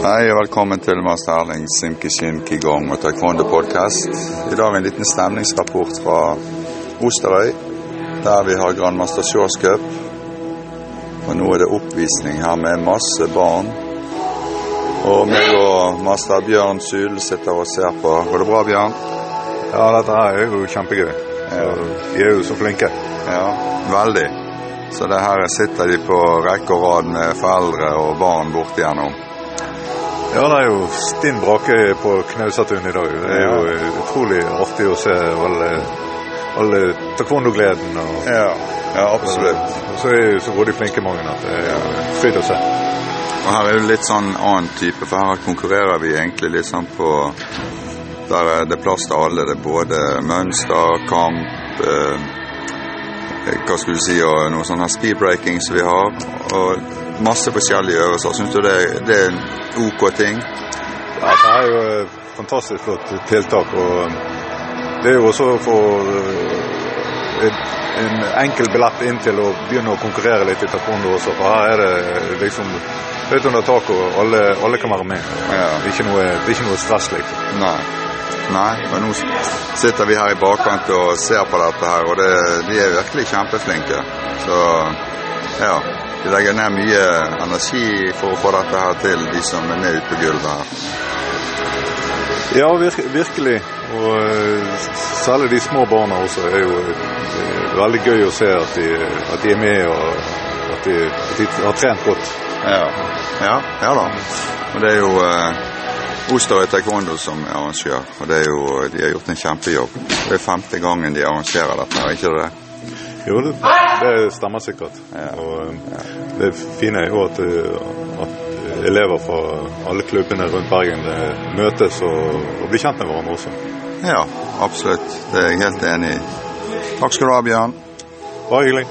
Hei og velkommen til Master Erling Simkishin Kigong og Taekwondo podcast. I dag en liten stemningsrapport fra Osterøy, der vi har Grandmaster Shores Cup. Og nå er det oppvisning her med masse barn. Og meg og master Bjørn Sule sitter og ser på. Går det bra, Bjørn? Ja, dette her er jo kjempegøy. Ja. De er jo så flinke. Ja, veldig. Så det her sitter de på rekke og rad med foreldre og barn bortigjennom. Ja, det er jo stinn brake på Knausatun i dag. Det er jo utrolig artig å se alle, alle taekwondo-gleden. Og, Ja, ja absolutt. og så er jo så de flinke mange at det er ja. fryd å se. Og her er det litt sånn annen type, for her konkurrerer vi egentlig litt sånn på Der er det plass til alle. Det er både mønster, kamp eh, Hva skulle du si, og noe sånn her speedbreaking som vi har. Og masse forskjellige øvelser. Syns du det, det er en OK ting? Ja, det er jo et fantastisk flott tiltak. og Det er jo også for eh, en, en enkel billett inn til å begynne å konkurrere litt i taekwondo også. For her er det liksom høyt under taket, og alle, alle kan være med. Ja. Det, er noe, det er ikke noe stress, liksom. Nei. Nei, men nå sitter vi her i bakkant og ser på dette her, og det, de er virkelig kjempeflinke. Så ja, de legger ned mye energi for å få dette her til, de som er med ute på gulvet her. Ja, virk, virkelig. Og eh, særlig de små barna også er jo eh, veldig gøy å se at de, at de er med og at de, at de har trent godt. Ja, ja, ja da. Og det er jo eh, Osterøy Taekwondo som er arrangør, og det er jo, de har gjort en kjempejobb. Det er femte gangen de arrangerer dette, er ikke det? Jo, det, det stemmer sikkert. Ja. Og eh, det fine er jo at, eh, at elever fra alle klubbene rundt Bergen eh, møtes og, og blir kjent med hverandre også. Ja, absolutt. Det er jeg helt enig i. Takk skal du ha, Bjørn. Bare hyggelig.